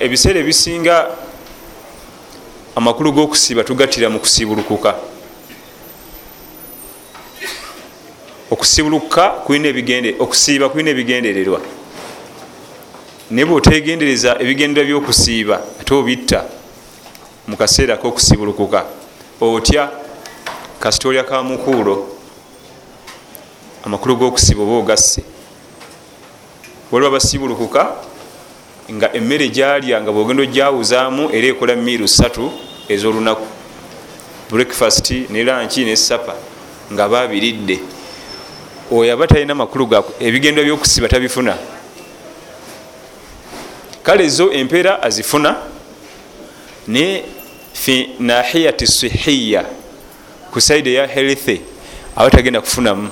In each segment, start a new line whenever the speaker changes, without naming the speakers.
ebiseera ebisinga amakulu g'okusiiba tugattira mu kusiibulukuka. Okusibuluka kulina ebigende okusiiba kulina ebigendererwa. Naye bweotegendereza ebigendererwa byokusiiba ate obitta mu kaseera k'okusibulukuka otya kasita olya kamukuulo amakulu g'okusiiba oba ogasse. Waliwo abasibulukuka nga emmere gyalya nga bwogenda ojawuzaamu era ekola miiru satu ez'olunaku. Breakfast ne lanki ne sapa nga babiridde oyo aba talina makulu ga ebigendwa byokusiba tabifuna. Kale zo empeera azifuna ne fi nahiyati sihiya ku saidi eya healthy aba tagenda kufunamu.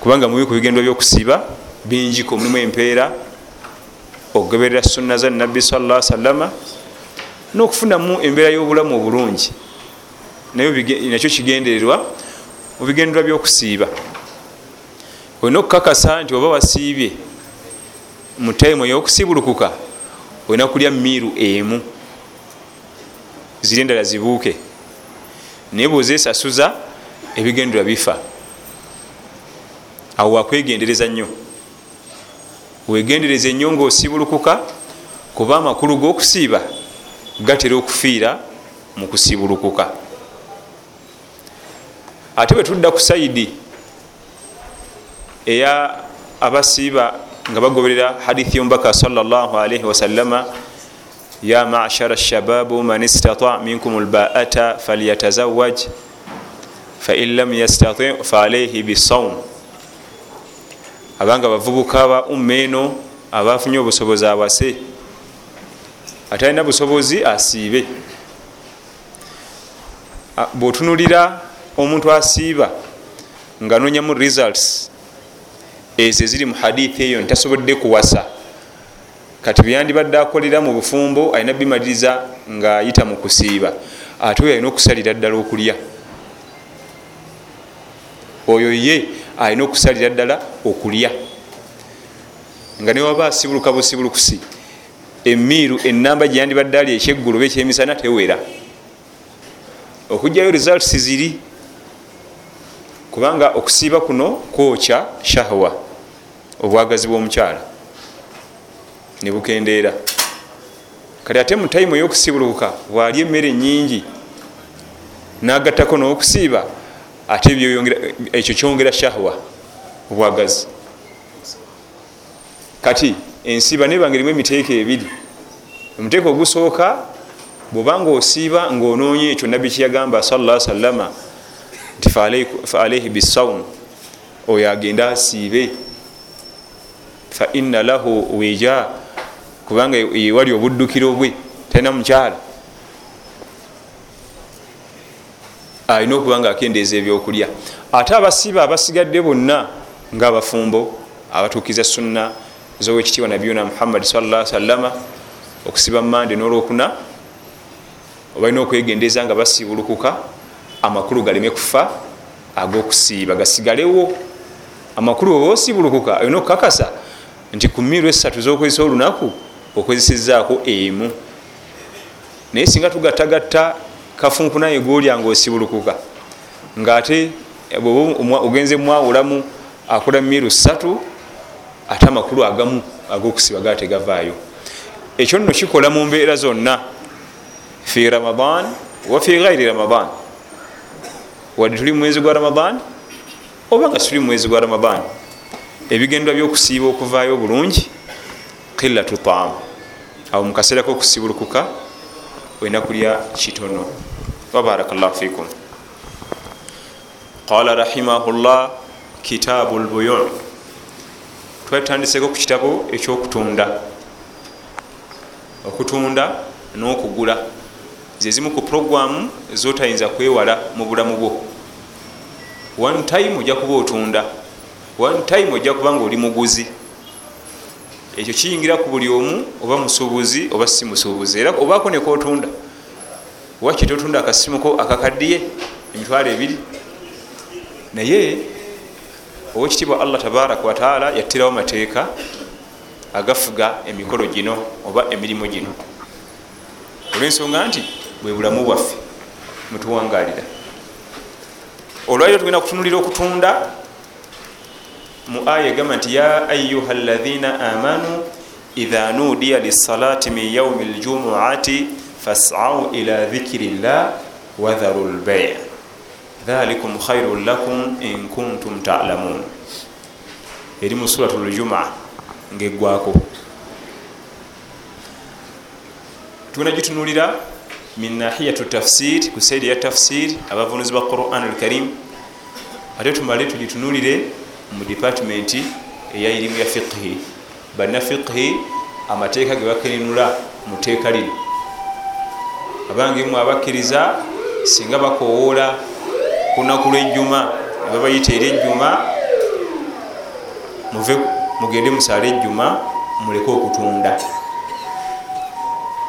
Kubanga mubi ku bigendwa byokusiba bingiko mulimu empeera okugoberera sunna za nabbi salla salama n'okufunamu embeera y'obulamu obulungi. Nakyo kigendererwa mu bigendererwa byokusiiba. Olina okukakasa nti oba wasiibye mu taimu ey'okusiibulukuka olina kulya miiru emu ziri endala zibuuke. Naye bwozesasuza ebigendererwa bifa. Awo wakwegendereza nnyo wegendereza ennyo ngaosibulukuka kuba amakulu g'okusiiba gatera okufiira mu kusibulukuka. Ate bwe tudda ku saidi eya abasiiba nga bagoberera hadithi yomubaka salllahalaihi wasalama ya mashara shababu man istata minkum lbaata falyatazawaj fain lam yastati faalaihi bisawm abanga bavubuka ba umma eno abafunye obusobozi awase atalina busobozi asiibe. Bwotunulira omuntu asiiba nga nonyamu results ezo eziri mu hadithi eyo ntasobodde kuwasa. Kati byandibadde akolera mu bufumbo alina bimaliriza ngaayita mu kusiiba. Ate oyo alina okusalira ddala okulya. Oyo ye alina okusalira ddala okulya. Nga newaba asibuluka busibulukusi emiiru enamba gyeyandibadde ali ekyeggulu oba ekyemisana tewera. Okugjayo results ziri kubanga okusiiba kuno kwokya shahwa obwagazi bw'omukyala nebukendeera kale ate mu taimu ey'okusibulukuka bwali emmere nyingi nagattako n'okusiiba ate ekyo kyongera shahwa obwagazi kati ensiiba nebanga erimu emiteeko ebiri. Omuteeko ogusooka bwobanga osiiba ngaonoonye ekyo nabbi kyeyagamba salla salama nti faalaihi bisawm oyo agende asiibe. Faina lahu wija kubanga ewali obuddukiro bwe talina mukyala alina okuba nga akendeeza ebyokulya. Ate abasiiba abasigadde bonna ngaabafumbo abatuukiza sunna zowekitiibwa nabiyuna muhammadi salla salama okusiba mumande n'olwokuna obalina okwegendeeza nga basiibulukuka amakulu galeme kufa ag'okusiiba gasigalewo. Amakulu oba osiibulukuka olina okukakasa nti ku miiru esatu zokozesa olunaku okozesezaako emu. Naye singa tugattagatta kafunkunaye golya nga osibulukuka ngaate ogenze mwawulamu akola miiru satu ate amakulu agamu ag'okusiba gategavaayo ekyo nno kikola mu mbeera zonna fi ramadan wa fi gairi ramadan. Wadde tuli mumwezi gwa ramadan oba nga tuli mumwezi gwa ramadan? Ebigendwa byokusiiba okuvaayo bulungi qillatu taam. Awo mukaseera kokusibulukuka olina kulya kitono. Wabarakallahu fikum. Qala rahimahullah kitaabu lbuyu twatandiseko ku kitabo ekyokutunda. Okutunda n'okugula. Zezimu ku programu zotayinza kwewala mu bulamu bwo. One time ojja kuba otunda. One time ojja kuba nga oli muguzi ekyo kiyingira ku buli omu oba musuubuzi oba si musuubuzi. Era obaako nekotunda waki totunda akasimuko akakaddiye emitwalo ebiri naye owekitiibwa allah tabaraka wataala yattirawo mateeka agafuga emikolo gino oba emirimu gino. Olwensonga nti bwe bulamu bwaffe mwetuwangalira olwaliro tugenda kutunulira okutunda mu aya egamba nti ya ayuha lathina amanu idha nudiya lisalati min yaumi ljumuati fasau ila dhikiri llah wadharu lbaya dhalikum khairun lakum in kuntum talamun. Eri mu surat ljumaa ngaegwako tugenda gitunulira min nahiyatu tafsir ku saidi ya tafsir abavunuzi ba quran alkarim ate tumale tugitunulire mu departmenti eya irimu ya fiqhi. Banna fiqhi amateeka ge bakeninula mu teeka lino. Abangemu abakkiriza singa bakowoola kunaku lwejjuma ababayita eri ejjuma muve mugende musaale ejjuma muleke okutunda.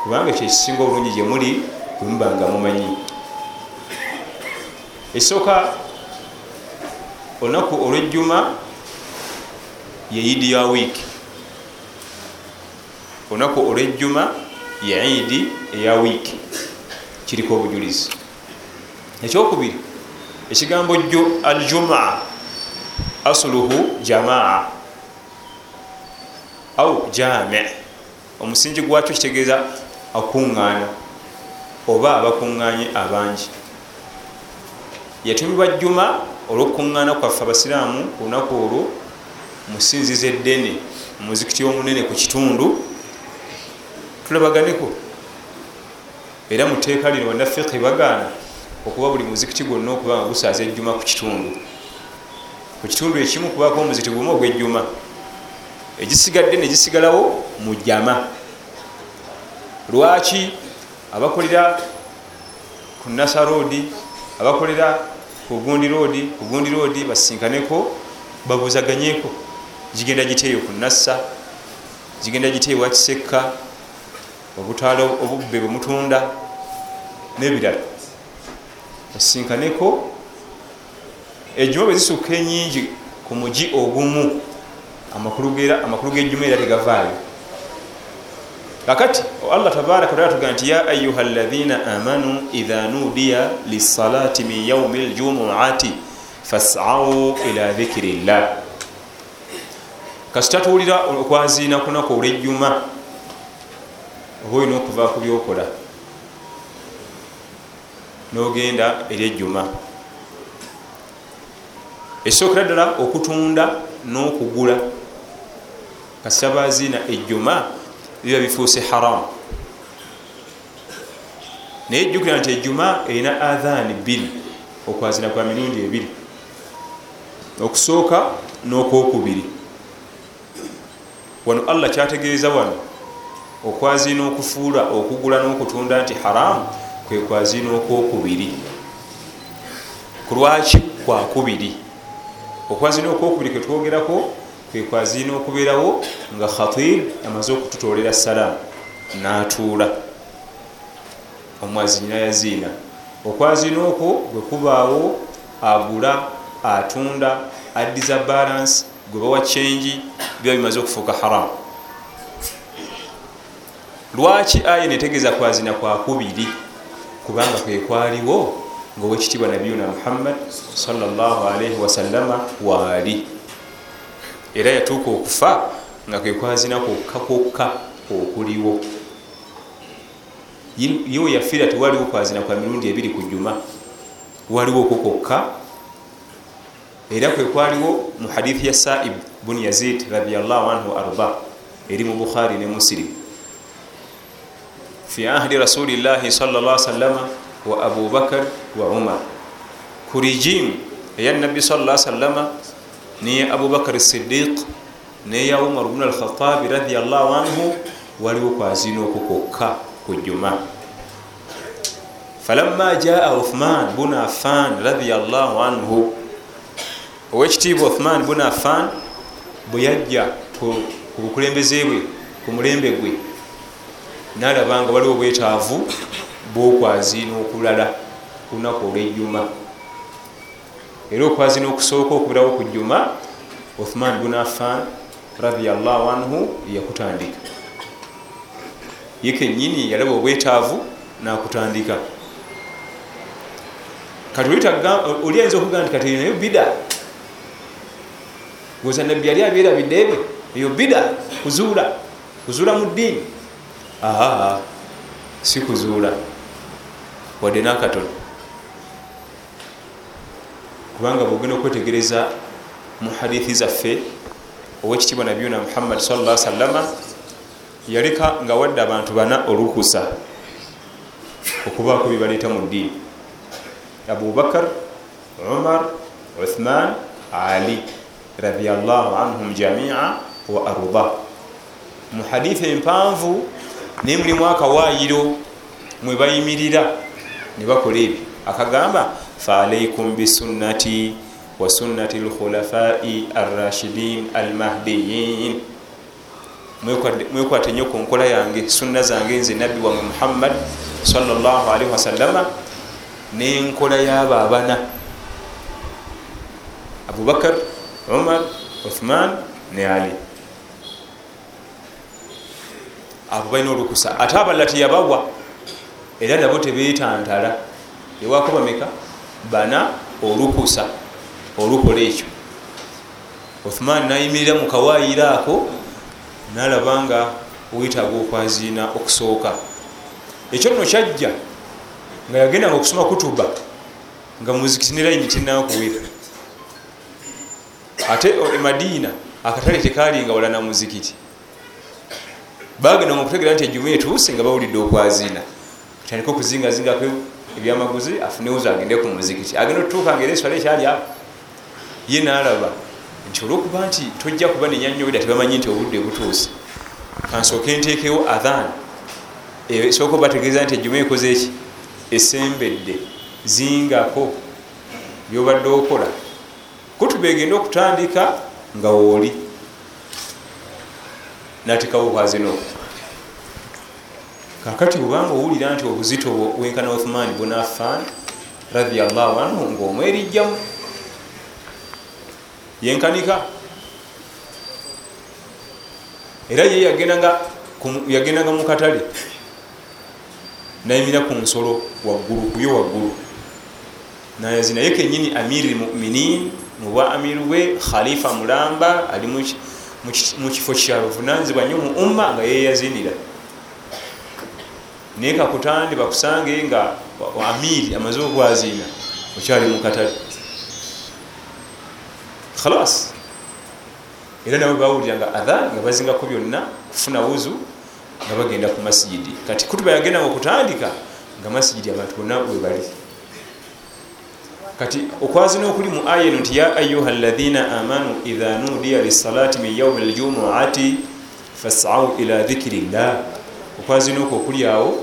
Kubanga ekyo ekisinga obulungi gye muli bwemuba nga mumanyi. Ekisooka olunaku olwejjuma yeidi ya wiiki olunaku olwejjuma yeidi eya wiiki kiriko obujulizi. Ekyokubiri ekigambo aljumaa asuluhu jamaa au jami omusingi gwakyo kitegeeza akuŋŋaana oba abakuŋŋaanye abangi. Yatumibwa jjuma olwokukuŋŋaana kwaffe abasiraamu ku lunaku olwo musinziza eddene muzikiti omunene ku kitundu tulabaganeko era mu teeka lino bannafiqhi bagaana okuba buli muzikiti gwonna okuba nga gusaaza ejjuma ku kitundu. Ku kitundu ekimu kubaako omuzikiti gumu ogwejjuma. Egisigadde negisigalawo mu jama lwaki abakolera ku nasa roadi abakolera ku gundi roadi ku gundi roadi basinkaneko babuzaganyeko. Gigenda giteeyo ku nasa gigenda giteeyo wakisekka obutaala obubbe bwemutunda nebirala. Basinkaneko ejjuma bwezisukka enyingi ku mugi ogumu. Amakulu gejjuma era tegavaayo kakati allah tabaraka wataala tugaa nti ya ayuha lathina amanu idha nudiya lisalati min yaumi ljumuati fasau ila dhikiri llah kasitatuwulira okwaziina kunaku olwejjuma oba olina okuva ku byokola nogenda eri ejjuma. Esookera ddala okutunda n'okugula. Kasita baziina ejjuma biba bifuuse haramu naye jjukira nti ejjuma erina adhaani bbiri okwazina kwa mirundi ebiri okusooka n'okwokubiri. Wano allah kyategeeza wano okwazina okufuula okugula n'okutunda nti haramu kwe kwazina okwokubiri. Ku lwaki kwakubiri okwazina okwokubiri kwetwogerako kwekwazina okubeerawo nga khatib amaze okututolera salaamu natuula. Omwazina yaziina. Okwazina okwo gwe kubaawo agula atunda addiza balance gwe bawa kyenji biba bimaze okufuuka haramu lwaki aya netegeeza kwazina kwakubiri kubanga kwekwaliwo ngaowekitiibwa nabiyuna muhammad salllahalaihi wasallama waali era yatuuka okufa nga kwekwazina kwokka kwokka okuliwo. Yewe yafiira tewaliwo kwazina kwa mirundi ebiri ku juma waliwo okwo kwokka. Era kwekwaliwo mu hadithi ya saib bun yazid radiallahu anhu arda eri mu bukhari ne muslim. Fi ahdi rasulillahi salla sallama wa abubakar wa umar. Ku rijimu eya nabbi salla sallama niya abubakar sidiq neya umar bnu alkhatabi radiallahu anhu waliwo kwazina okwo kwokka ku juma falamma jaa uthman bun affan radiallahu anhu owekitiibwa uthman bun affan? Bwe yajja ku bukulembeze bwe ku mulembe gwe. Nalaba nga waliwo bwetaavu bwokwazina okulala kunaku olwejjuma era okwazina okusooka okubirawo ku jjuma uthman bun affan radiallahu anhu yakutandika. Ye kenyini yalaba obwetaavu nakutandika. Kati oli ayinza okugaa nti kati nayo bida? Goza nabbi yali abyerabidde ebyo eyo bida? Kuzuula. Kuzuula mu ddiini. Aa si kuzuula. Wadde nakatono kubanga bwogenda okwetegereza mu hadithi zaffe owekitiibwa nabiyuna muhammad salla sallama yaleka nga wadde abantu bana olukusa okubaako bibaleeta mu ddiini. Abubakar umar uthman ali radiallahu anhum jamia wa arda. Mu hadithi empanvu naye mulimu akawayiro mwe bayimirira ne bakola ebyo. Akagamba bisunnati wa sunnati lkhulafai arrashidin almahdiyin mwekwate nyo ku nkola yange sunna zange nze nabbi wamwe muhammad salllahalihi wasallama nenkola yabo abana abubakar umar uthman ne ali abo balina olukusa ate abalala teyabawa era nabo tebetantala ewako bameka bana olukusa olukola ekyo. Uthman nayimirira mu kawayiro ako nalaba nga wetaaga okwaziina okusooka. Ekyo nno kyajja nga yagendanga okusoma kutuba nga muzikiti ne layini tinakuwera ate emadiina akatale tekalinga wala na muzikiti. Bagendanga okutegera nti ejuma etuuse nga bawulidde okwaziina. Tandika okuzingazingako ebyamaguzi afunewuzo agende ku muzikiti agenda otutuuka nga era eswala ekyali awo. Ye nalaba nti olwokuba nti tojja kuba nenyanyowera tebamanyi nti obudde butuuse kansooke nteekewo athan esooka obategeeza nti ejuma ekoze eki esembedde zingako byobadde okola. Kutuba egenda okutandika nga wooli. Natekawo bwazino kakati obanga owulira nti obuzito wenkana uthman bunafan radiallahu anhu ngaomwerijjamu yenkanika. Era ye yagendanga mu katale nayimira ku nsolo waggulu kuyo waggulu nayazi naye kenyini amiri lmuminin mubwa amiru bwe khalifa mulamba ali mu kifo kyabuvunanzibwa nyo mu umma nga yeyazinira naye kakutandi bakusange nga amiri amaze okwazina okyali mukatale khalas. Era nabo bawuliranga adhan nga bazingako byonna kufuna wuzu nga bagenda ku masijidi kati kutuba yagendanga okutandika nga masijidi abantu bonna webali kati okwazina okuli mu aya eno nti ya ayuha lathina amanu idha nudiya lisalati min yaumi ljumuati fasau ila dhikiri llah okwazina okwo okuli awo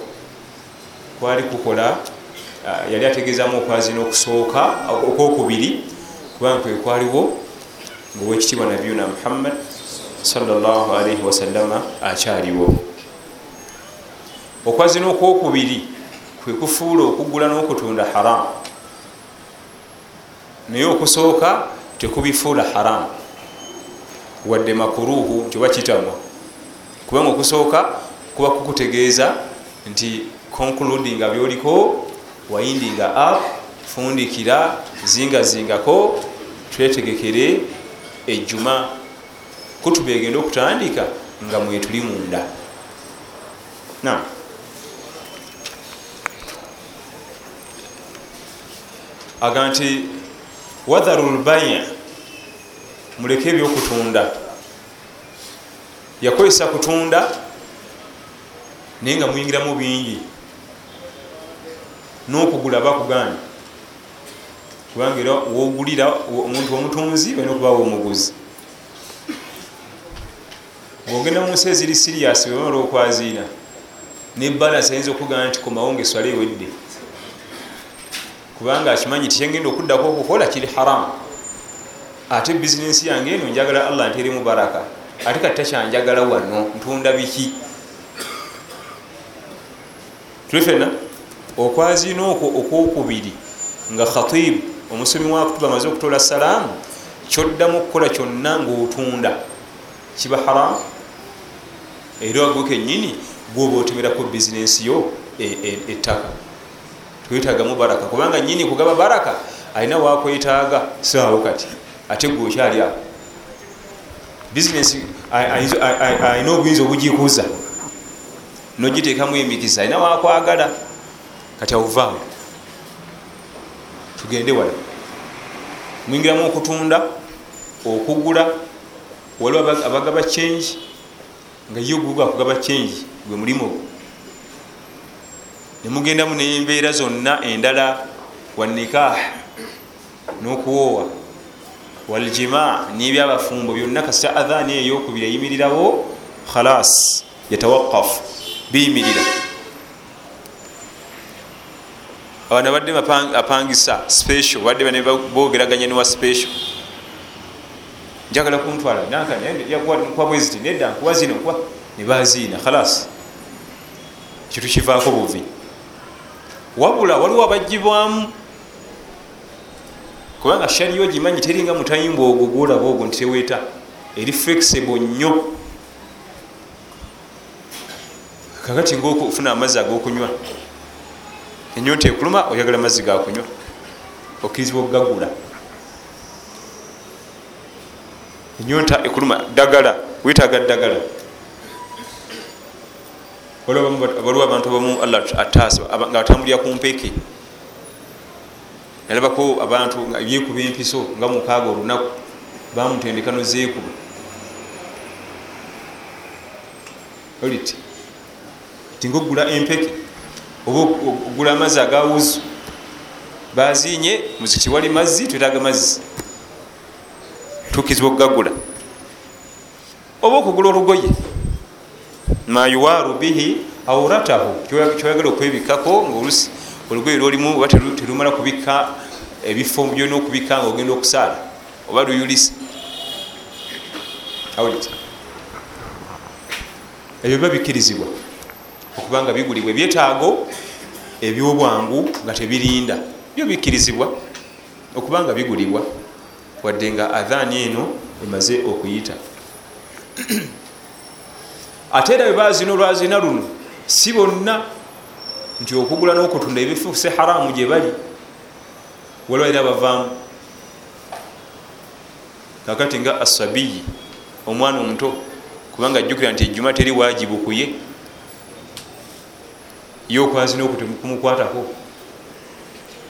kwali kukola yali ategeezamu okwazina okusooka okwokubiri kubanga kwe kwaliwo ngaowekitiibwa nabiyuna muhammad salllahalaihi wasallama akyaliwo. Okwazina okwokubiri kwe kufuula okugula n'okutunda haramu naye okusooka tekubifuula haramu wadde makuruhu nti oba kitamwa kubanga okusooka kuba kukutegeeza nti concludinga byoliko wayindinga up fundikira zingazingako twetegekere ejjuma. Kutuba egenda okutandika nga mwetuli munda. Na aga nti wadharu lbaya muleke ebyokutunda. Yakozesa kutunda naye nga muyingiramu bingi n'okugula bakuganya kubanga era wogulira omuntu omutunzi balina okubawo omuguzi bwogenda mu nsi eziri sirias webamala okwaziina nebalansi ayinza okugana nti komawo nga eswala ewedde. Kubanga akimanyi tikyengenda okuddako okukola kiri haramu ate bizinensi yange eno njagala allah nterimu baraka. Ate kati takyanjagala wano ntunda biki? Tulifena okwaziina okwo okwokubiri nga khatibu omusomi wakutuba amaze okutola salaamu kyoddamu okukola kyonna ngaotunda kiba haram? Era wagwe kenyini gwoba otemerako bizinensi yo ettaka. Twetagamu baraka kubanga nyini kugaba baraka alina wakwetaaga saawo kati ate gwe okyali ako bizinesi alina obuyinza obugikuuza nogiteekamu emikisa alina wakwagala kati awuvaamu tugende wala. Mwingiramu okutunda okugula waliwo abagaba kyengi nga ye oguga akugaba kyengi gwe mulimu gwo nemugendamu nembeera zonna endala wanikah nokuwoowa. Waljima nebyabafumbo byonna kasita adhaani eyokubiri eyimirirawo khalas yatawakafu biyimirira abaana badde apangisa special badde bane bogeraganya newa special. Njagala kuntwala nkuwa bweziti nedda nkuwa zino nkuwa. Nebaziina khalas. Kitu kivaako buvi. Wabula waliwo abajibwamu kubanga shariyo gimanyi teringa mutayimba ogwo gwolaba ogwo nti teweeta eri flexible nnyo. Kakati ngaofuna amazzi agokunywa enyota ekuluma oyagala amazzi gakunywa okkirizibwa okugagula. Enyota ekuluma ddagala wetaaga ddagala. Waliwo abantu abamu allah ataasa nga batambulira ku mpeke yalabako abantu byekuba empiso nga mukaaga olunaku bamutendekano zeekuba oliti tinga okugula empeke oba okugula amazzi agawuzu. Bazinye muzikiti wali mazzi twetaaga mazzi. Tukizibwa okugagula. Oba okugula olugoye. Mayuwaru bihi auratahu kyoyagala okwebikako ngaolusi olugoye lwolimu oba terumala kubika ebifo byolina okubika nga ogenda okusaala oba luyulisa ebyo biba bikirizibwa okubanga bigulibwa ebyetaago ebyobwangu nga tebirinda. Byo bikirizibwa okubanga bigulibwa. Wadde nga adhaani eno emaze okuyita. Ate era bebazina olwazina luno si bonna nti okugula n'okutunda ebifuse haramu gye bali waliwo era bavaamu. Kakati nga asabiyi omwana omuto kubanga ajjukira nti ejjuma teri wajibu kuye ye okwazina okwo tekumukwatako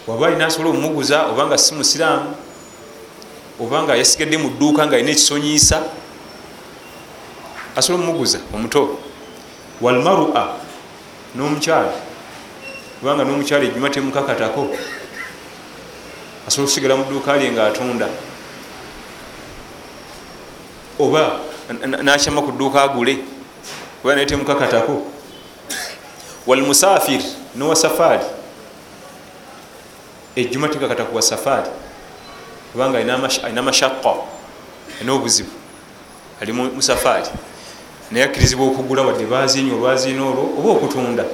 waba alina asobola omumuguza obanga si musiraamu obanga yasigadde mu dduuka nga alina ekisonyiisa asobola omumuguza omuto. Walmarua n'omukyala kubanga n'omukyala ejjuma temukakatako asobola okusigala mu dduuka lye nga atunda oba nakyama ku dduuka agule oba naye temukakatako walmusafir nowa safaari ejjuma tekakata kuwa safaari kubanga alina mashaka alina obuzibu ali musafaari naye akkirizibwa okugula wadde bazinya olwazina olwo oba okutunda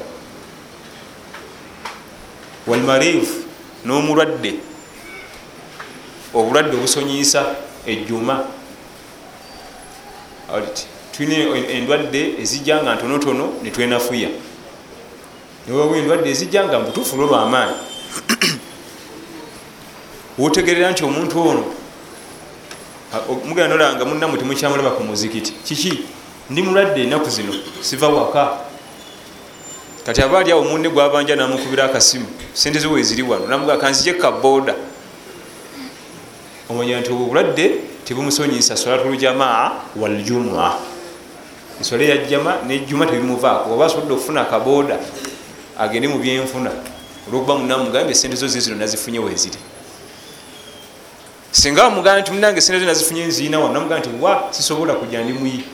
walmarivu n'omulwadde obulwadde obusonyisa ejjuma tulina endwadde ezijja nga ntonotono netwenafuya newawa endwadde ezijja nga mubutuufu lwo lwamaanyi wotegerera nti omuntu ono mugenda nolanga munamwe temukyamulaba ku muzikiti. Kiki? Ndi mulwadde enaku zino siva waka. Kati aba ali awo munne gwabanja namukubira akasimu sente ziwe eziri wano namugaa kanzije kaboda omanya nti obwo bulwadde tebumusonyisa solatuljamaa waljumua ensole yajjama nejjuma tebimuvaako oba asobodde okufuna akaboda agende mu byenfuna. Olwokuba munamugambye sente zo zizino nazifunye weziri singa wamugamba nti munange sente zo nazifunye nziina wano namugaa nti wa sisobola kujja ndi muyi.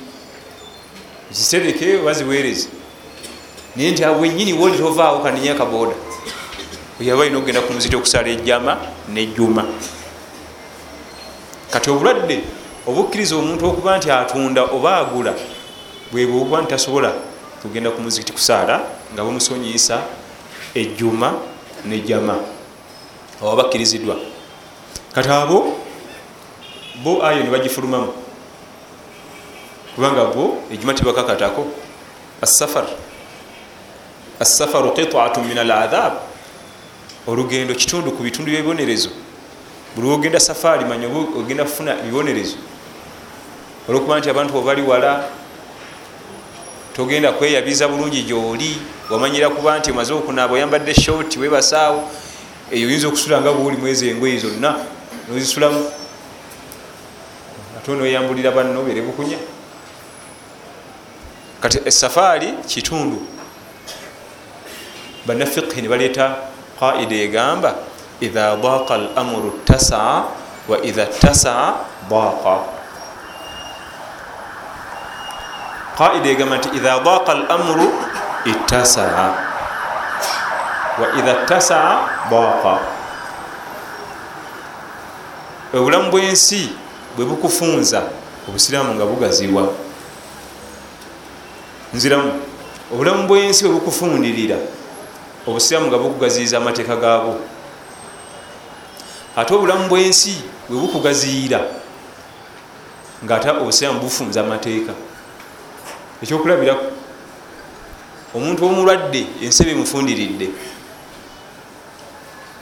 Zitereke baziweereze naye nti wenyini woli tovaawo kaninya akaboda oyaba olina okugenda ku muziti okusala ejjama nejjuma. Kati obulwadde obukkiriza omuntu okuba nti atunda oba agula bwebwe obuba nti tasobola kugenda ku muzikiti kusaala nga bamusonyisa ejjuma nejjama aba bakkiriziddwa kati abo bo ayo nebagifulumamu kubanga bo ejuma tebakakatako asafar asafaru qitatu min aladhab olugendo kitundu ku bitundu byebibonerezo. Buli wogenda safaari manya ogenda kufuna bibonerezo olwokuba nti abantu obali wala togenda kweyabiza bulungi gyoli wamanyira kuba nti omaze okunaaba oyambadde shoti webasaawo eyo oyinza okusula nga bwoli mwezi engoyi zonna nozisulamu. Ate noyambulira banno bere bukunya. Kati esafaari kitundu. Bannafiqhi ne baleeta qaida egamba idha daqa al amuru tasaa wa idha tasaa daqa qaida egamba nti idha daqa al amuru ittasaa. Wa idha tasaa daqa. Obulamu bwensi bwe bukufunza obusiraamu nga bugaziwa. Nziramu obulamu bwensi bwe bukufundirira obusiraamu nga bukugaziyiza amateeka gaabwo. Ate obulamu bwensi bwe bukugaziyira ngaate obusiraamu bufunza amateeka ekyokulabiraku omuntu omulwadde ensi ebimufundiridde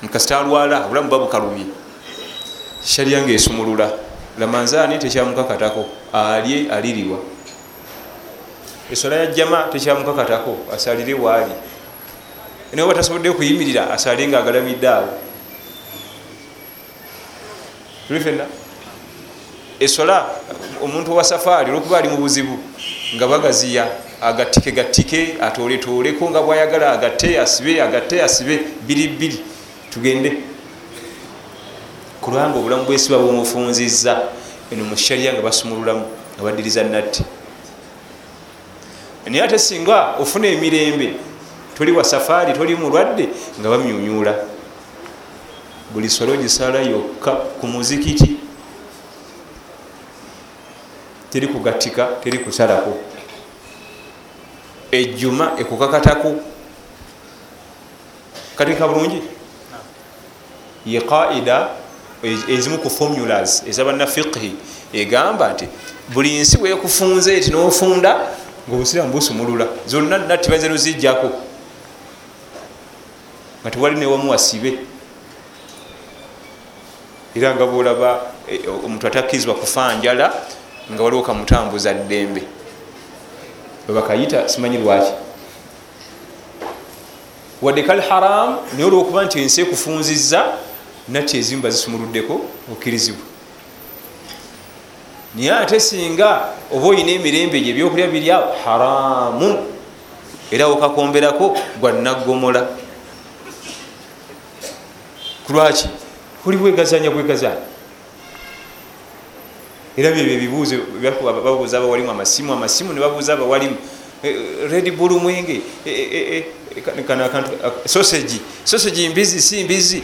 nkasita alwala obulamu buba bukalumye sharya nga esumulula lamanzaani tekyamukakatako alye alirirwa esola ya jama tekyamukakatako asalire waali naye oba tasobodde okuyimirira asale nga agalamidde awo. Tuli fenna esola omuntu owa safaari olwokuba ali mu buzibu nga bagaziya agatike gatike atoletoleko nga bwayagala agate asibe agate asibe biri biri tugende. Kulwanga obulamu bwesiba bumufunziza eno mushariya nga basumululamu nga badiriza natti. Naye ate singa ofuna emirembe toli wa safaari toli mulwadde nga bamyunyula. Buli solo gisala yokka ku muzikiti teri kugatika teri kusalako. Ejjuma ekukakatako. Katika bulungi? Ye qaida ezimu ku formulas ezabannafiqhi egamba nti buli nsi bwekufunze eti nofunda ngaobusiramu busumulula zonna natti baze nozijjako nga tewali newamu wasibe era nga bolaba omuntu atakkirizibwa kufa njala nga waliwo kamutambuza ddembe. Webakayita simanyi lwaki. Wadde kal haram naye olwokuba nti ensi ekufunziza natti ezimu bazisumuluddeko okkirizibwa. Naye ate singa oba olina emirembe gye ebyokulya biryawo haramu. Era wokakomberako gwanaggomola kulwaki oli bwegazanya bwegazanya era byebyo ebibuuzo babuuza abawalimu amasimu amasimu nebabuuza abawalimu red bull mwenge sosagi sosagi mbizi si mbizi.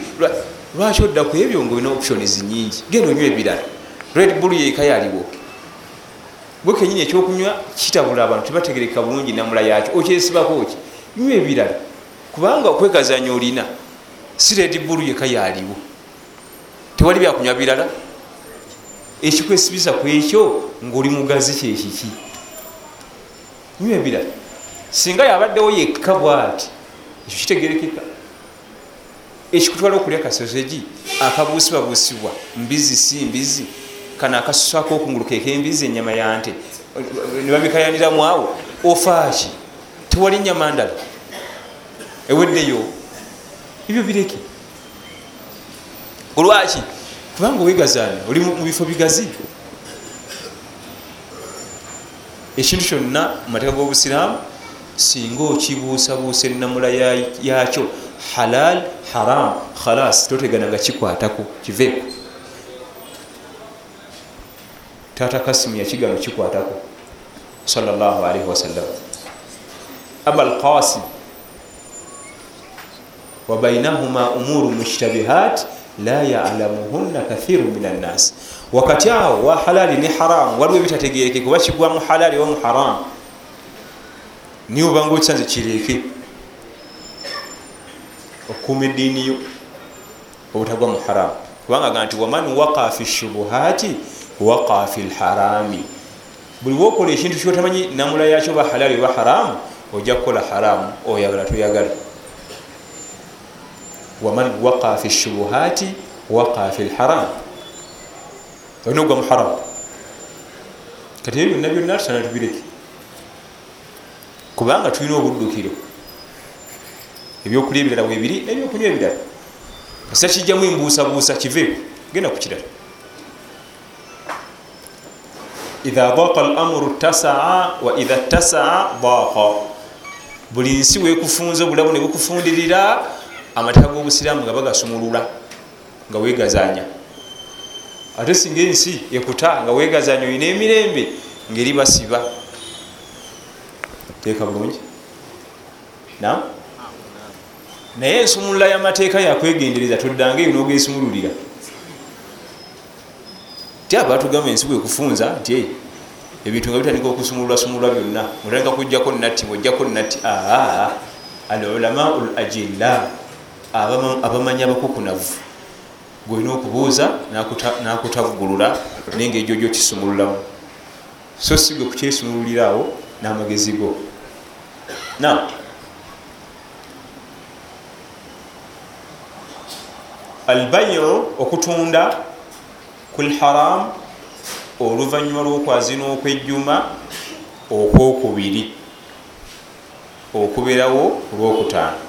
Lwaki odda ku ebyo nga olina options nyingi genda onywa ebirala. Red bull yeeka yaliwo bwe kenyini ekyokunywa kitabula abantu tebategereka bulungi namula yakyo okyesibako ki nywa ebirala. Kubanga okwekazanya olina si red bull yeka yaliwo tewali byakunywa birala ekikwesibisa ku ekyo ngaoli mugazi kyekiki nywa ebirala singa yabaddewo yekka bwati ekyo kitegerekeka. Ekikutwala okulya kasosegi akabuusibwabuusibwa mbizi si mbizi kano akasusako okungulu kekembizi enyama yante nebabikayaniramu awo ofaaki tewali nyama ndala. Eweddeyo ebyo bireke. Olwaki kubanga owegazaani oli mu bifo bigazi? Ekintu kyonna mumateeka g'obusiraamu singa okibuusabuusa enamula yakyo halal haram khalas totegana nga kikwatako kiveeko taata kasimu yakigano kikwatako salllahalaihi wasallam aba alqasim wabainahuma umuru mushtabihat la yalamuhunna kathiru min annas wakati awo wa halali ne haramu waliwo ebitategereke kuba kigwamu halali wamu haramu niwe obanga okisanze kireke okuuma eddiiniyo obutagwa mu haramu kubanga ga nti waman waqa fi shubuhati waqa fi lharami. Buli wokola ekintu kyotamanyi namula yakyo ba halali oba haramu ojja kukola haramu oyagala toyagala waman waqa fi shubuhati waqa fi lharam. Olina ogwa muharamu kati ebyo byonna byonna tusana tubireke kubanga tulina obuddukiro. Ebyokulya ebirala webiri nebyokunywa ebirala. Kasita kijjamu embuusabuusa kiveeku genda ku kirala. Idha daqa lamuru tasaa wa idha tasaa daqa. Buli nsi wekufunza obulabu ne bukufundirira amateeka g'obusiraamu nga bagasumulula nga wegazanya ate singa ensi ekuta nga wegazanya olina emirembe ngaeri basiba. Teeka bulungi? Na? Naye ensumulula y'amateeka yakwegendereza toddanga eyo nogesumululira ti abatugamba ensi bwekufunza nti ebintu nga bitandika okusumulula sumulula byonna otandika kujjako natti ojjako natti aa alulamau l ajilla abamanyi abakukunavu. Gwolina okubuuza nakutaggulula naye nga ejo jo kisumululamu so si gwe kukyesumululirawo n'amagezi go. Na albayiu okutunda kulharam oluvanyuma lwokwazina okwejjuma okwokubiri. Okuberawo olwokutaano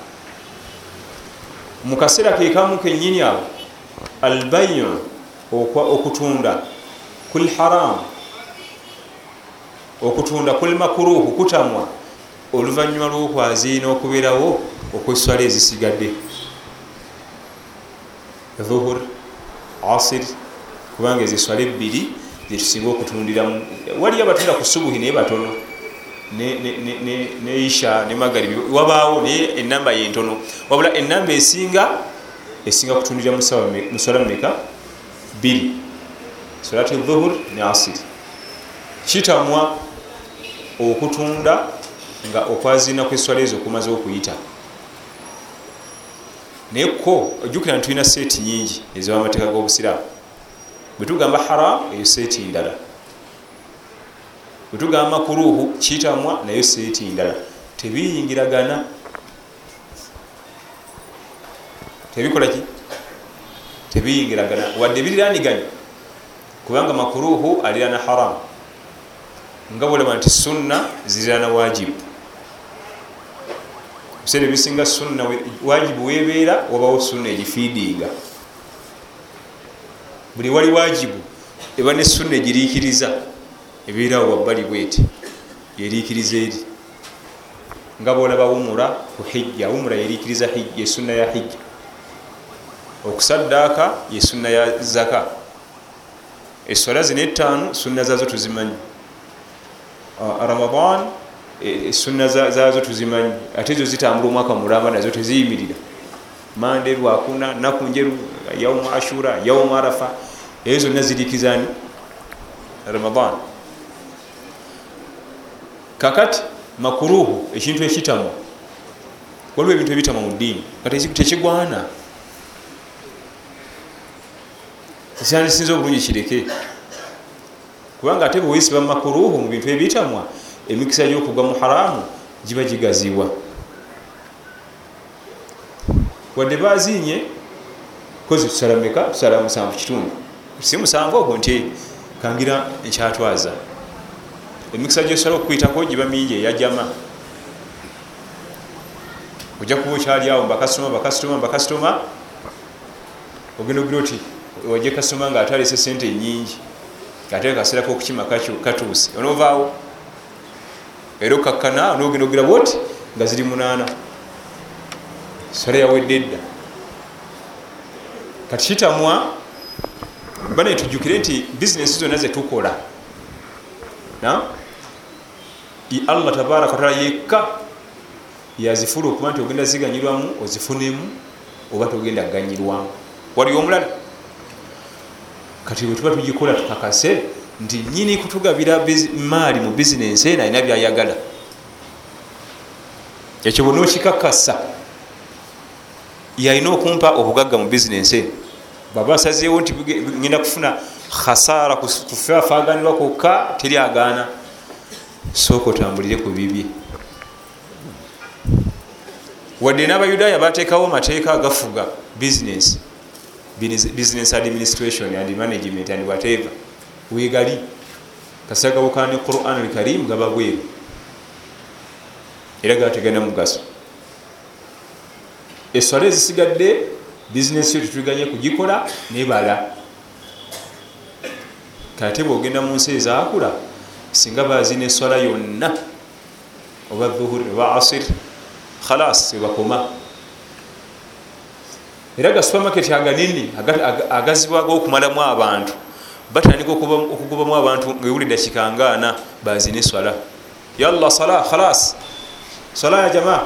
mukaseera kekamu kenyini awo albayiu okutunda kulharam okutunda kulmakuruhu kutamwa oluvanyuma lwokwaziina okuberawo okweswala ezisigadde. Dhuhur asir kubanga eziswala ebbiri zetusinga okutundiramu waliyo abatunda ku subuhi naye batono ne isha ne magaribi. Wabaawo naye enamba yentono. Wabula enamba esinga esinga kutundira muswala mumeka biri salati dhuhur ne asir kitamwa okutunda nga okwazina kweswala ezo okumaze okuyita. Naye ko ojjukira nti tulina seeti nyingi ezibamateeka g'obusiraamu. Bwetugamba haram eyo seeti ndala bwetugamba kuruhu kitamwa nayo seeti ndala. Tebiyingiragana. Tebikolaki tebiyingiragana. Wadde biriraniganya kubanga makuruhu alirana haram. Nga bwolaba nti sunna zirana wajibu biseera ebisinga sunna wajibu webeera wabawo sunna egifiidinga buli wali wajibu eba ne sunna egiriikiriza ebeerawo wabbali bweti yeriikiriza eri. Nga bolaba wumura ku hijja wumura yeriikiriza yesunna ya hijja. Okusaddaaka yesunna ya zaka. Eswala zino etaano sunna zazo tuzimanyi. Ramadan sunna zazo tuzimanyi. Ate ezo zitambula omwaka mulamba nazo teziyimirira. Mande lwakuna naku njeru yaumu ashura yaumu arafa eyo zonna zirikizani ramadan kakati makuruhu ekintu ekitamwa waliwo ebintu ebitamwa mu ddiini kati tekigwana. Ekyandisinza obulungi kireke. Kubanga ate bwewesiba makuruhu mu bintu ebitamwa emikisa gyokugwa mu haramu giba gigazibwa wadde bazinye kozi tusalameka tusala musanvu kitundu. Si musanvu ogwo nti kangira ekyatwaza emikisa gyosobola okukwyitako giba mingi eyajama ojja kuba okyali awo mbakasitoma mbakasitoma mbakasitoma ogenda ogira oti wajja kasitoma nga atalese sente nyingi ngaate kaseerako okukima katuuse. Onovaawo era okakkana nogenda ogira bwoti nga ziri munaana. Sala yawedde edda. Kati kitamwa bane tujjukire nti bizinesi zonna zetukola allah tabaraka wataala yekka yazifula okuba nti ogenda ziganyirwamu ozifunemu oba togenda kuganyirwamu wali omulala? Kati bwetuba tugikola tukakase nti nyini kutugabira maali mu bizinensi eno alina byayagala. Ekyo bwona okikakasa yalina okumpa obugagga mu bizinensi eno. Baba asazeewo nti ngenda kufuna khasara kufeafaganirwa kokka teri agaana sooka otambulire ku bibye. Wadde n'abayudaaya bateekawo mateeka agafuga business business administration and management and whatever. Wegali kasagawukana ne quran alkarim gaba bweru. Era gategana mugaso. Eswala ezisigadde bizinesi yo tetuganye kugikola nebala kate bwogenda mu nsi ezakula singa bazina eswala yonna oba dhuhuri oba asir khalas webakoma era ga supermarket aganini agazibwaga okumalamu abantu. Batandika okugobamu abantu ngaewuli dakika ngaana bazina eswala yalla sala khalas sala ya jama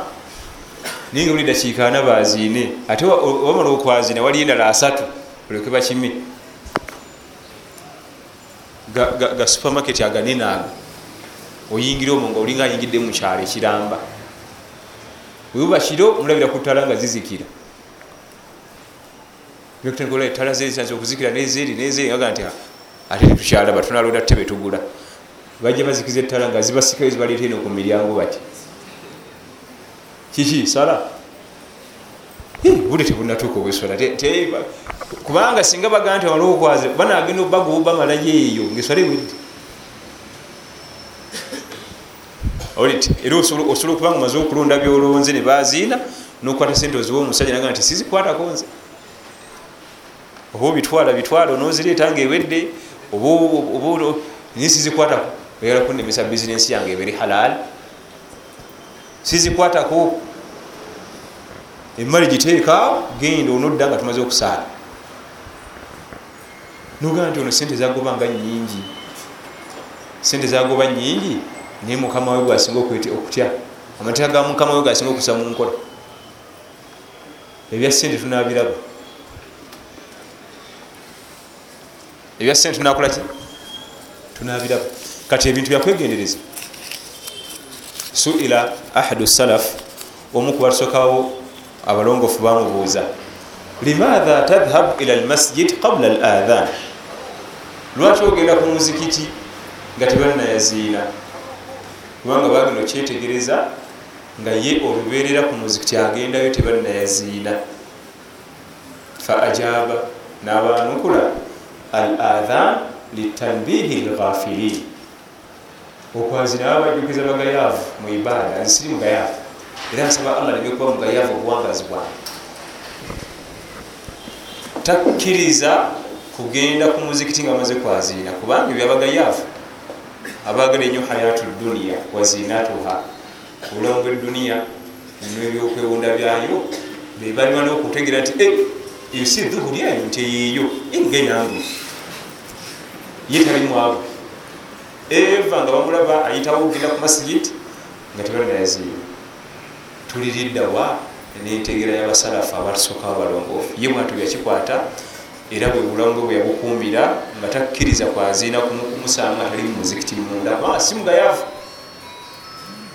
naye nga uli dakiika ana bazine ate wamala okwazina wali endala asatu oleke bakimi ga supermarket aganene ago oyingira omwo nga olinga ayingidde mukyalo ekiramba. Webuba kiro mulabira ku ttala nga zizikira. Ettala zezisanze okuzikira nezeri nezeri aga nti ate tetukyalaba tunalonda ttebe tugula. Bajja bazikiza ettala nga zibasikayo zibaleeta eno ku miryango bati kiki sala buli tebunatuuka obweswala kubanga singa bagaa nti wali okwaze banagenda bagoba malayo eyo ngaeswala ewedde olit era osobola okubanga omaze okulonda byolonze ne baziina nokukwata sente oziwa omusajja naga nti sizikwatako nze. Oba obitwala bitwala nozireeta nga ewedde naye sizikwatako. Oyala kunemesa bizinensi yange eberi halal sizikwatako. Emali giteeka genda onodda nga tumaze okusaala nogaa nti ono sente zagobanga nyingi sente zagoba nyingi naye mukama we gwasinga okutya. Amateeka ga mukama we gasinga okusa mu nkola. Ebya sente tunabiraba ebya sente tunakolaki tunabiraba kati ebintu byakwegendereza suila ahadu salaf omu kubatusokawo abalongofu bamubuuza limaatha tadhhab ila lmasjid qabla al adhan lwaki ogenda ku muzikiti nga tebanayaziina kubanga bagenda okyetegereza nga ye olubeerera ku muzikiti agendayo tebanayaziina fa ajaba nabanukula al adhan litanbihi lghafilin okwazina baba bajjukiza bagayaavu mu ibaada nzisiri mugayaavu era nsaba allah nebyokuba mugayaavu obuwangazi bwange. Takkiriza kugenda ku muzikiti nga amaze kwaziina kubanga ebyabagayaavu abagala enyo hayatu duniya wazinatuha obulamu bweduniya nebyokwewunda byayo bebalima nokutegera nti eyo si dhuhuri ayo nti eyeeyo engenyangu ye talimwabo eva nga bamulaba ayitawo okugenda ku masigiti nga tebanayazina tuliriddawa nentegera yabasalafu abatusooka abalongoofu? Ye bwatu byakikwata era bwe bulamu bwe yabukuumira nga takkiriza kwaziina kumusanga tali mumuzikitiri munda ah, si mugayaavu.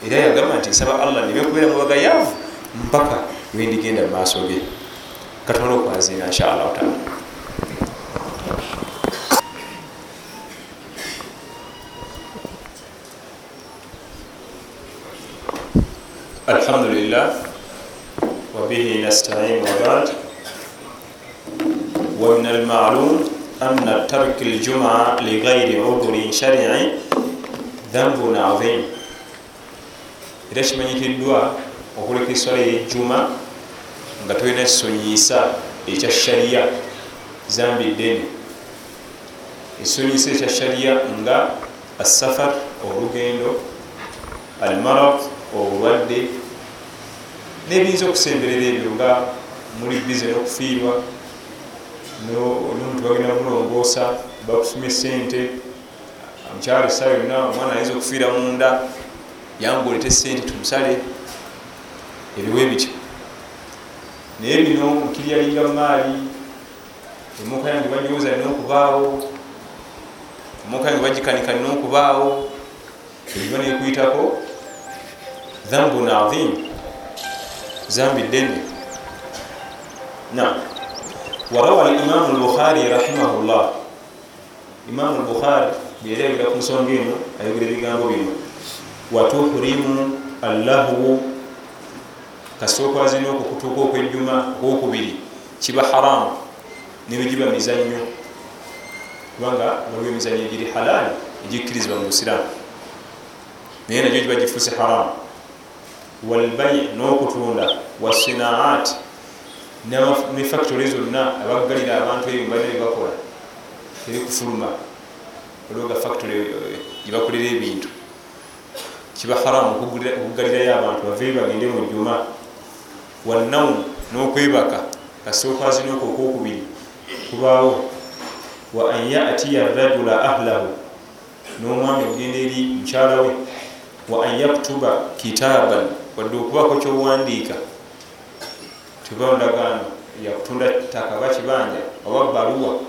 Era yagamba nti nsaba allah nebekubeera mubagayaavu mpaka lwendigenda mu maaso ge. Katonda okwaziina inshallahu taala. Alhamdulillah. Wabihi nastain wabad ومن المعلوم أن ترك الجمعة لغير عذر شرعي ذنب عظيم era kimanyikiddwa okuleka eswala yejjuma nga tolina kisonyiisa ekya shariya zambi ddene ekisonyiisa ekya shariya nga asafar olugendo almarad obulwadde nebiyinza okusemberera ebyo nga muli bize n'okufiirwa nomuntu bagenda mulongoosa bakusumya esente omukyalo esaa yonna omwana ayinza okufiira munda yangu olete esente tumusale. Ebiwe bityo. Naye bino mukiryalinga mumaali emoka yange bajoza nina okubaawo. Emoka yange bagikanika nina okubaawo. Ebiba nekuyitako dhambun adhim zambi ddene na warawa limamu lbukhari rahimahullah. Imamu lbukhari byeregera ku nsonga eno ayogera ebigambo bino. Watuhurimu allahu kasokwazina okukutuuka okwejjuma okwokubiri kiba haramu nebigiba mizanyo kubanga waliwo emizanyo egiri halaali egikkirizibwa mu busiraamu. Naye nagyo giba gifuuse haramu walbai n'okutunda wasinaat ne factory zonna abaggalira abantu ebyo balina byebakola ebikufuluma waliwo ga factory gyebakolera ebintu. Kiba haramu okuggalirayo abantu baveyo bagende mu juma wanaumu n'okwebaka kasookazinooko okwokubiri kubaawo wa an yatiya rajula ahlahu n'omwami okugenda eri mukyala we wa an yaktuba kitaban wadde okubako kyowandiika tibandagaano yakutunda ttaka ba kibanja oba baluwa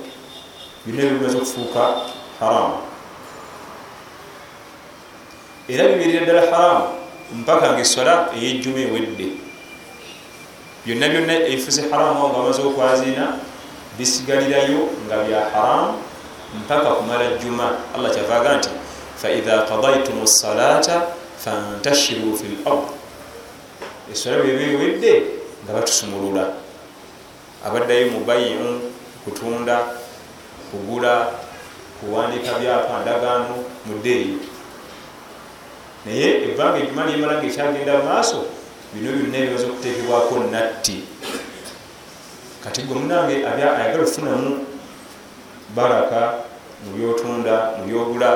birina bimaze okufuuka haramu. Era bibeerera ddala haramu mpaka nga eswala eyejjuma ewedde. Byonna byonna ebifuze haramu nga bamaze okwazina bisigalirayo nga bya haramu mpaka kumala jjuma. Allah kyavaga nti faidha kadaitum salata fantashiru fi lard eswala bweba ewedde nga batusumulula. Abaddayo mubayimu kutunda kugula kuwandika byapa ndagaano muddeeyo naye ebbanga ejjuma lyemala nga ekyagenda maaso bino byonna ebibaza okuteekebwako natti. Kati gwe munange ayagala okufunamu baraka mu byotunda mu byogula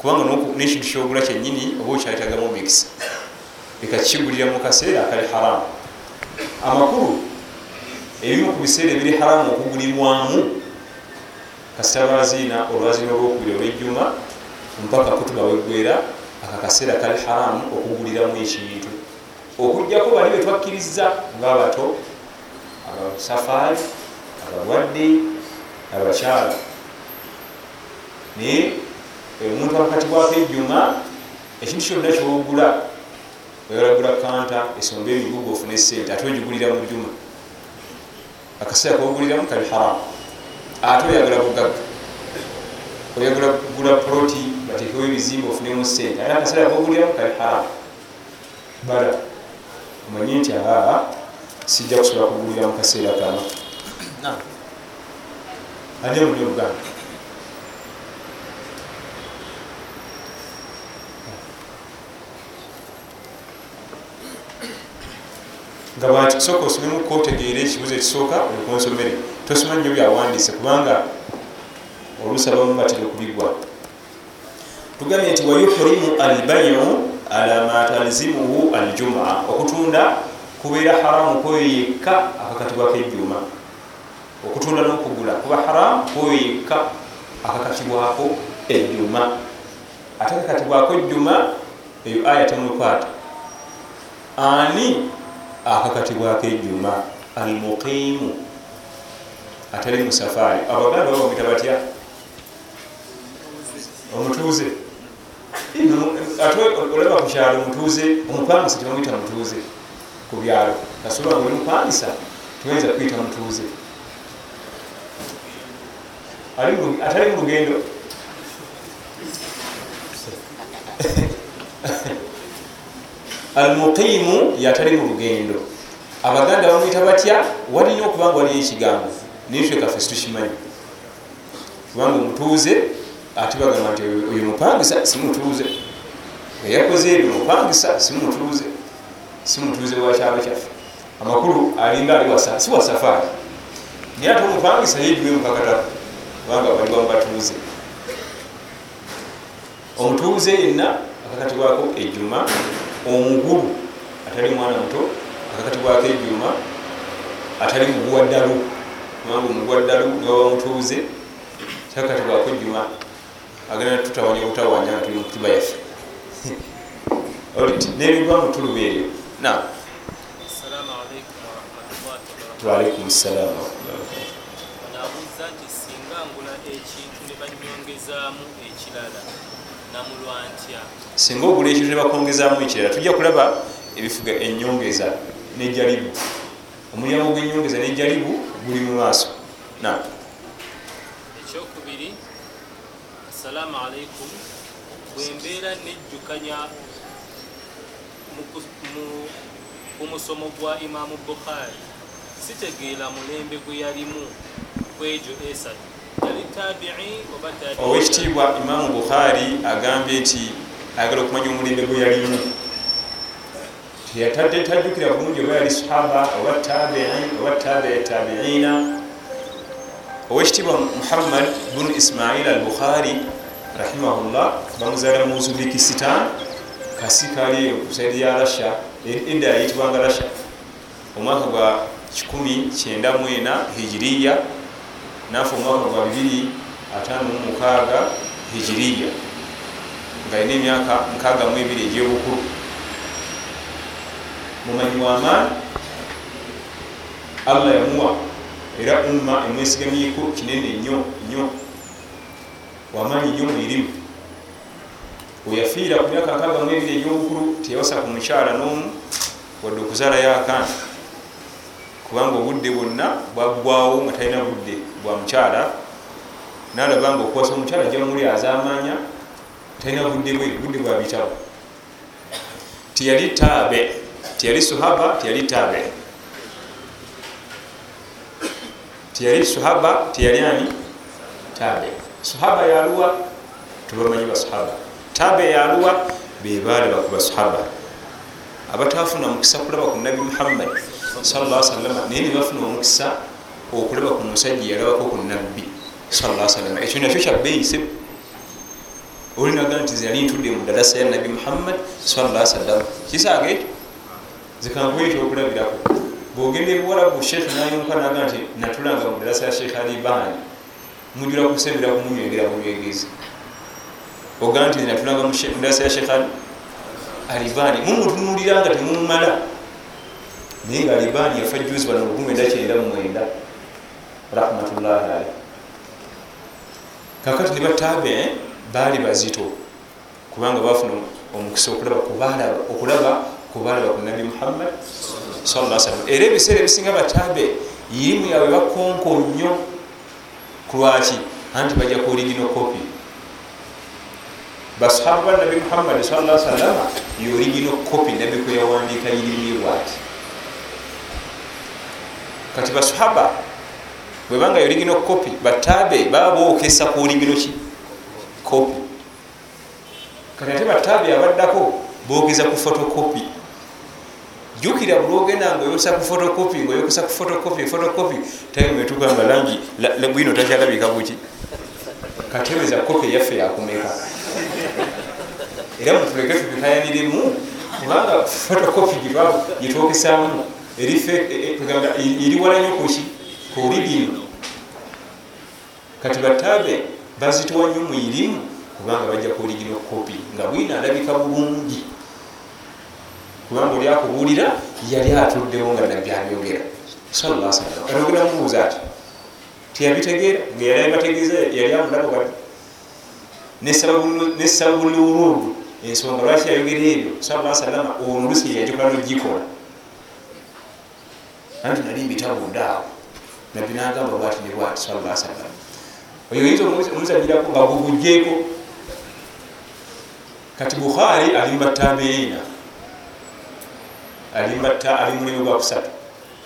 kubanga nekintu kyogula kyenyini oba okyayitagamu omikisa. Leka kikigulira mu kaseera akali haramu amakulu ebimu ku biseera ebiri haramu okugulibwamu kasitabaziina olwazina olwokubiri olwejjuma mpaka kutuba weggwera akakaseera kali haramu okuguliramu ekintu. Okugjako bali betwakkiriza ngaabato abasafaari abalwadde abakyala. Naye omuntu wakati bwako ejjuma ekintu kyonna kyogula oyalagula kanta esomba emigugu ofune sente ate ogigulira mu jjuma akaseera koguliramu kali haramu ate oyagala bugagga oyagala kugula proti batekewo ebizimba ofunemu sente ate akaseera koguliramu kali haramu bala omanye nti aa sijja kusobola kugulira mu kaseera kano. Ani muli uganda nga bwati sooka osomemu kotegeera ekibuzo ekisooka olukonsomere tosoma nnyo byawandiise kubanga oluusi abamu batera okubigwa tugambye nti wayuhrimu albayu ala ma talzimuhu aljuma okutunda kubeera haramu kwoyo yekka akakatibwako ejjuma okutunda n'okugula kuba haramu kwoyo yekka akakatibwako ejjuma. Ate akakatibwako ejjuma eyo aya temukwata ani akakatibwako ejjuma almuqimu atali musafaari abaganda babamwita batya? Omutuuze. Ate olaba ku kyalo omutuuze omupangisa tebamwita mutuuze ku byalo. Kasobola nga olimupangisa tuyinza kwita mutuuze atali mu lugendo almuqimu yatali mu lugendo. Abaganda bamwita batya? Walina okubanga waliyo ekigambo. Naye ffe kaffe situkimanyi. Kubanga omutuuze ate bagamba nti oyo mupangisa simutuuze. Eyakoze ebyo mupangisa simutuuze. Simutuuze wakyalo kyaffe. Amakulu alinga ali si wa safaari naye ate omupangisa yejuwe mukakatako kubanga baliwa mubatuuze. Omutuuze yenna akakatibwako ejjuma omukulu atali mwana muto akakatibwako ejjuma atali muguwaddalu kubanga omuguwaddalu niwaba mutuuze kyakatibwako ejjuma agenda tutawanya butawanya nga tuli mukutuba yaffe. Nebigwa mutuluba eryo na waalaikum salam
nabuuza nti singa ngula ekintu ne banyongezaamu ekirala namulwa ntya
singa ogula ekintu nebakongezaamu ekirala tujja kulaba ebifuga enyongeza nejalibu omulyango gwenyongeza nejalibu guli mu maaso. Na
ekyokubiri assalaamu alaikum bwe mbeera nejjukanya ku musomo gwa imaamu bukhari sitegeera mulembe gwe yalimu kwegyo esatu
owekitiibwa imaamu bukhari agambye nti ayagala okumanya omulembe gwe yalimu tajjukira bulungi oba yali sahaba oba tabii oba tabii tabiina. Owekitiibwa muhammad bunu ismail al bukhari rahimahullah bamuzaala mu uzubikistan kasi kali kusaidi ya rasha edda yayitibwanga rasha omwaka gwa 194 hijiriya nafe omwaka gwa 256 hijiriya nga yina emyaka 62 egyobukulu. Mumanyi wamaani allah yamuwa era umma emwesigamyeko kinene nnyo nnyo. Wamaanyi nnyo mwirimu weyafiira ku myaka 62 egyobukulu teyawasa ku mukyala n'omu wadde okuzaalayo akaana. Kubanga obudde bwonna bwaggwawo nga talina budde bwa mukyala nalaba nga okuwasa omukyala jamuli azamanya talina budde bwe budde bwa bitabo. Tiyali taabe tiyali suhaba tiyali taabe. Tiyali suhaba tiyali ani? Taabe. Suhaba yaluwa tubamanyi basahaba taabe yaluwa bebaali bakubasahaba abatafuna mukisa kulaba ku nabi muhammad alaihi wasallam naye nebafuna omukisa okulaba ku musajja yalabako ku nabbi wasallam. Ekyo nakyo kyabbeeyise olinaga nti zali ntudde mu dalasa ya nabi muhammad wasallam. Kisaaga ekyo zikankuwa ekyokulabirako bwogenda ebuwalabu sheekh nayonka naga nti natulanga mu dalasa ya sheekh ali bani mujula kusembera kumunywegera bunywegezi oga nti natulanga mu dalasa ya sheekh alibani mumutunulira nga temumumala naye nga alibani yafa juzi bano lukumi kyenda mumwenda rahmatullahi alai kakati ne batabe baali bazito kubanga bafuna omukisa okulaba kubalaba ku nabi muhammad salam era ebiseera ebisinga batabe irimu yaabwe bakonko nnyo kulwaki anti bajja ku origino copy. Basahaba ba nabi muhammadi sala salama ye origino copy nabi kwe yawandiika irimu bwati. Kati basahaba bwebanga origino copy batabe baba bookesa ku origino ki? Copy. Kati ate batabe abaddako boogeza ku photocopy. Jukira bulogenda nga oyokesa ku photocopy nga oyokesa ku photocopy photocopy time etugamba langi bwino takyalabika buki? Katebeza kopi eyaffe yakumeka. Era mutuleke tubikayaniremu kubanga photocopy gyetwokesamu eri wala nyo kuki kuolibino kati batabe bazitowa nyo muirimu kubanga bajja kuoligino kopi nga bwina alabika bulungi. Kubanga oli akubuulira yali atuddewo nga nabbi abyogera ayogera mubuuza ati tiyabitegeera nga yali abategeeza yali amulabo bati nesababu lurudu ensonga lwaki yayogera ebyo? Sala salama olusi yajoka nogikola anti nali mbitabundaawo nabbi nagamba bwati ne bwati sala salama oyo oyinza omuzanyirako nga gugujjeeko kati bukhari alimba tabiina alimba ali mulimu gwa kusatu.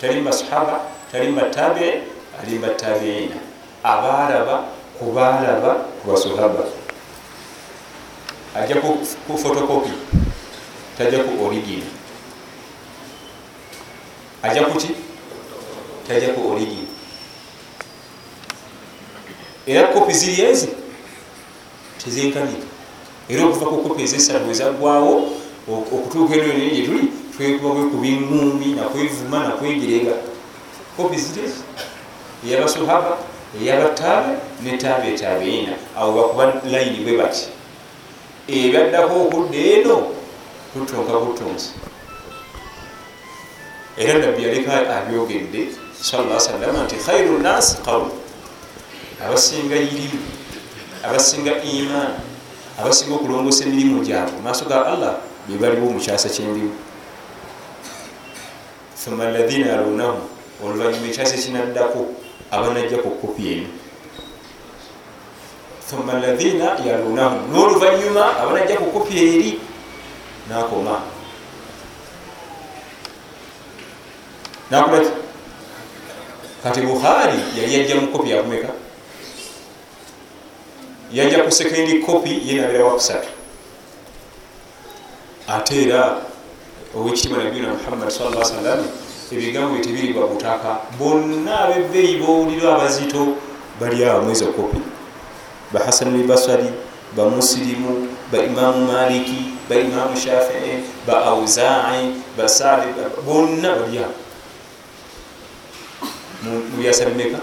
Talimba sahaba talimba tabii alimba tabiina abalaba kubalaba kubasahaba ajja ku fotokopi tajja ku origin ajja kuki tajja ku origin era kopi ziri ezi tezenkanika era okuva ku kopi ezesatu ezaggwawo okutuuka eno nene gyetuli twekuba kwekuba engumbi nakwevuma nakwegerega kopi ziri ezi eyabasahaba eyabatabe netabe etabiina awo bakuba layini bwe bati ebyaddako okudda eno tutonka butonzi era nabbi yaleka abyogedde sala salama nti khairu nasi qawm abasinga irimu abasinga iman abasinga okulongosa emirimu gyabwe maaso ga allah bebaliwo mukyasa kyendimu thumma alaina yalunahu oluvanyuma ekyasa ekinaddako abanajja ku kopi emu thumma alaina yalunahu n'oluvanyuma abanajja ku kopi eri nakoma. Nakolaki kati bukhari yali yajja mu kopi yakumeka yajja ku sekendi kopi yenabira wakusatu ate era owekitiibwa nabiyuna muhammad salla sallam ebigambo tebiribwa butaka bonna abebbeeyi bowulira abazito bali awo mwezi okopi bahasan lbasari bamusirimu baimamu maliki baimamu shafii ba auzai basadi bonna bali awo. Mubyasa bimeka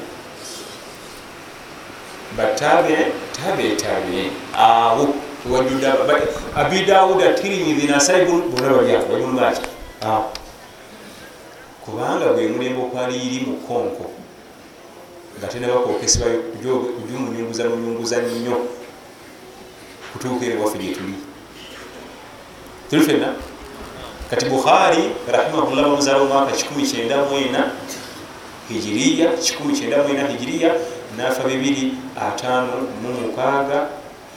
batabe tabe tabe. Awo wajuda abi dawuda tirimidhi nasai bona balyawo wajumaki kubanga gwe mulembe okwaliri mu konko nga tenabakokesebwa kujumunyunguza munyunguza nnyo kutuuka ere waffe gyetuli tuli. Fenna kati bukhari rahimahullah bamuzala omwaka 194 hijiriya 194 hijiriya nafa 256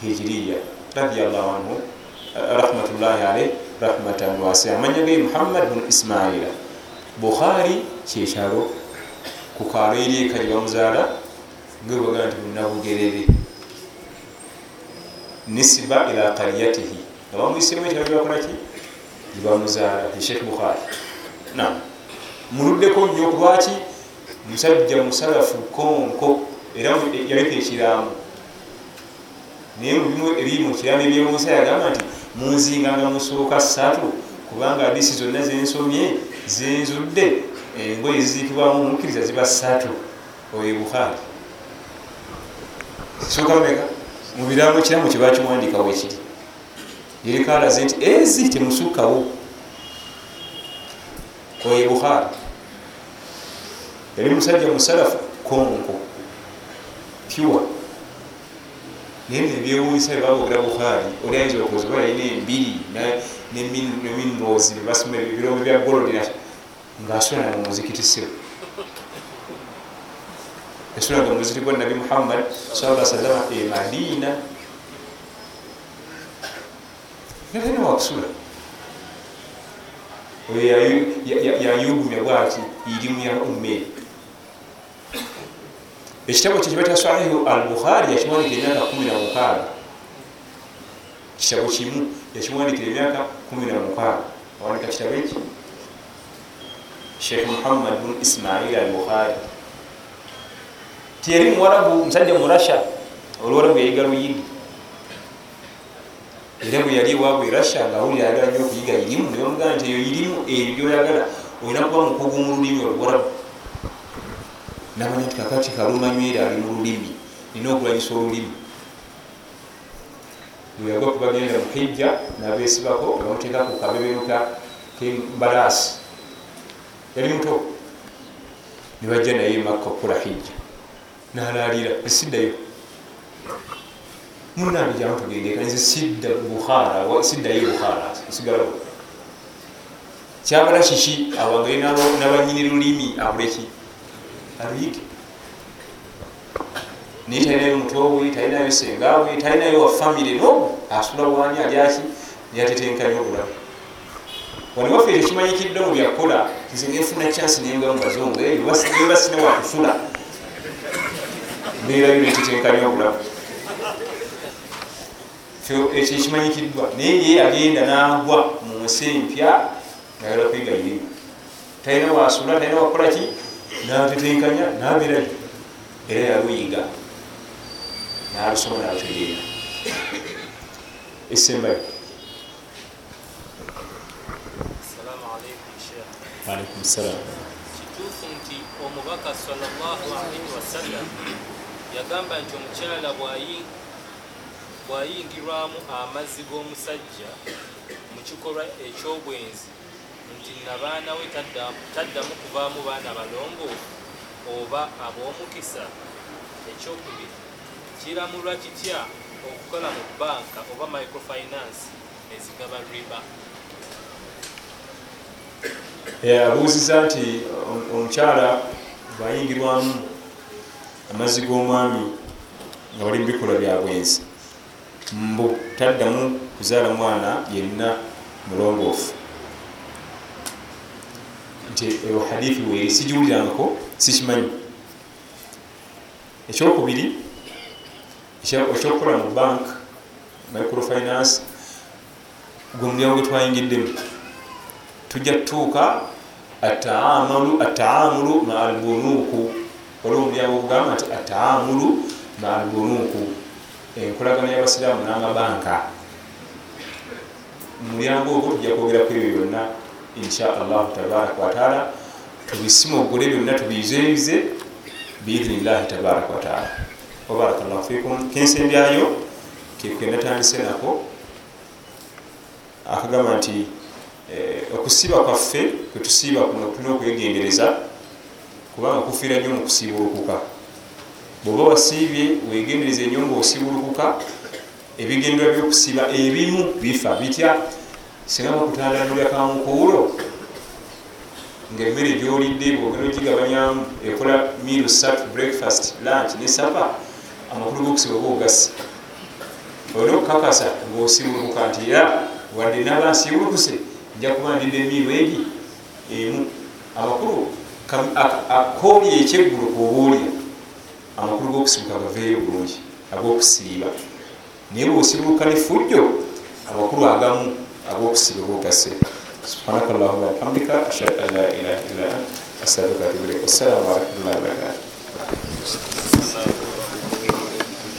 hijiriya radiallahu anhu rahmatullahi alaih rahmatan wasia. Amanya ge muhammad bnu ismaila. Bukhari kyekyalo ku kaalo eri eka gyebamuzaala ngebaga nti munabugerere nisiba ila kariyatihi nga bamwisiremu ekyalo gyebakolaki gyebamuzaala sheikh bukhari. Nam muluddeko nnyo kulwaki musajja musalafu konko era yaleka ekiramu naye mubimu ebiri mu kiramu ebyomusa yagamba nti munzinganga musooka ssatu kubanga adisi zonna zensomye zenzudde engoye ziziikibwamu mukkiriza ziba ssatu oyo bukhari sooka meka mubiramu kiramu kyebakiwandikawo ekiri yereka alaze nti ezi temusukkawo. Oyo bukhari yali musajja musalafu konko pure naye nebyewunyisa bebabogera bukhari oli ayinza okozeba yalina embiri neminrozi bebasoma ebirombe bya golodera ngaasula mu muzikiti siro yasulaga muzikiti gwa nabi muhammad sala salama e madina. Natalina wakusula. Oyo yayugumya bwati irimu ya ummeri ekitabo kyo kibata sahihu al bukhari yakiwandikira emyaka kumi na mukaaga. Kitabo kimu yakiwandikira emyaka kumi na mukaaga. Awandika kitabo eki? Sheikh muhammad bnu ismail al bukhari tiyali muwarabu musajja murasha oluwarabu yayiga luyigi era bwe yali ewaabwe rasha ngaawulira ayagala nyo okuyiga irimu nebamugana nti eyo irimu eyo gyoyagala olina kuba mukugu mu lulimi oluwarabu namanya nti kakati kalumanywere ali mu lulimi nina okulanyisa olulimi. Weyagwa kubagenda muhijja nabesibako bamuteeka ku kabebenuka kembalaasi yali muto. Nibajja naye makka okukola hijja nalalira esiddayo munange jamutugendekanize sidda bukhara siddayo bukhara sigalawo kyabala kiki? Awangaye nabanyini lulimi akuleki aluyige naye talinayo mutowe talinayo sengawe talinayo wa famire no asula wani alyaki yatetenkanya obulamu. Wani waffe tekimanyikidde mu byakola nze nefuna chansi nengamu bazungu ebasine wakufuna mbeerayo netetenkanya obulamu. Ekyo ekimanyikiddwa naye ye agenda nagwa mu nsi empya nagala kwiga irimu talina wasula talina wakolaki natetenkanya naberayo era yaluyiga nalusoma nalutegeera esembayo alaikum salam
kituufu nti omubaka salllahalaihi wasallam yagamba nti omukyala bwayingirwamu amazzi g'omusajja mu kikolwa ekyobwenzi nti nabaana we taddamu kuvaamu baana balongoofu oba ab'omukisa ekyokubiri kiramulwa kitya okukola mu banka oba microfinance ezigaba riba?
Abuuziza nti omukyala bwayingirwamu amazzi g'omwami nga bali mubikolwa byabwenzi mbu taddamu kuzaala mwana yenna mulongoofu nti eyo hadithi weeri sigiwulirangako sikimanyi. Ekyokubiri ekyokukola mu bank microfinance gwe mulyango gwe twayingiddemu. Tujja tutuuka ataamulu ma albunuuku waliwo omulyango ogugamba nti ataamulu ma albunuuku enkolagana y'abasiraamu n'amabanka. Mulyango ogwo tujja kwogeraku ebyo byonna insha allahu tabaraka wataala tubisimogole byonna tubiyizeyize biidhinillahi tabaraka wataala wabaraka llahu fikum kensembyayo kekenatandise nako akagamba nti okusiiba kwaffe kwetusiiba kuno tulina okwegendereza kubanga kufiira nnyo mu kusiibulukuka bweoba wasiibye wegendereza ennyo nga osiibulukuka ebigendera byokusiiba ebimu bifa bitya singa bakutandalulya kamukuulo ngaemmere gyolidde bwogenda ogigabanyamu ekola miru satu breakfast lunch ne sapa amakulu gokusiba oba ogasi olina okukakasa ngaosibulukuka nti era wadde naba nsibulukuse nja kuba ndidde emiru egi emu. Amakulu akooli ekyeggulu kuobaolya amakulu gokusibuka gaveeyo bulungi agokusiiba. Naye bwosibuluka ne fujjo amakulu agamu agokusiba bogase subhanaka llahuma bihamdika ashhadu an la ilaha illa ant astaghfiruka wa atubu ilaik wassalamu warahmatullahi wabarakatuh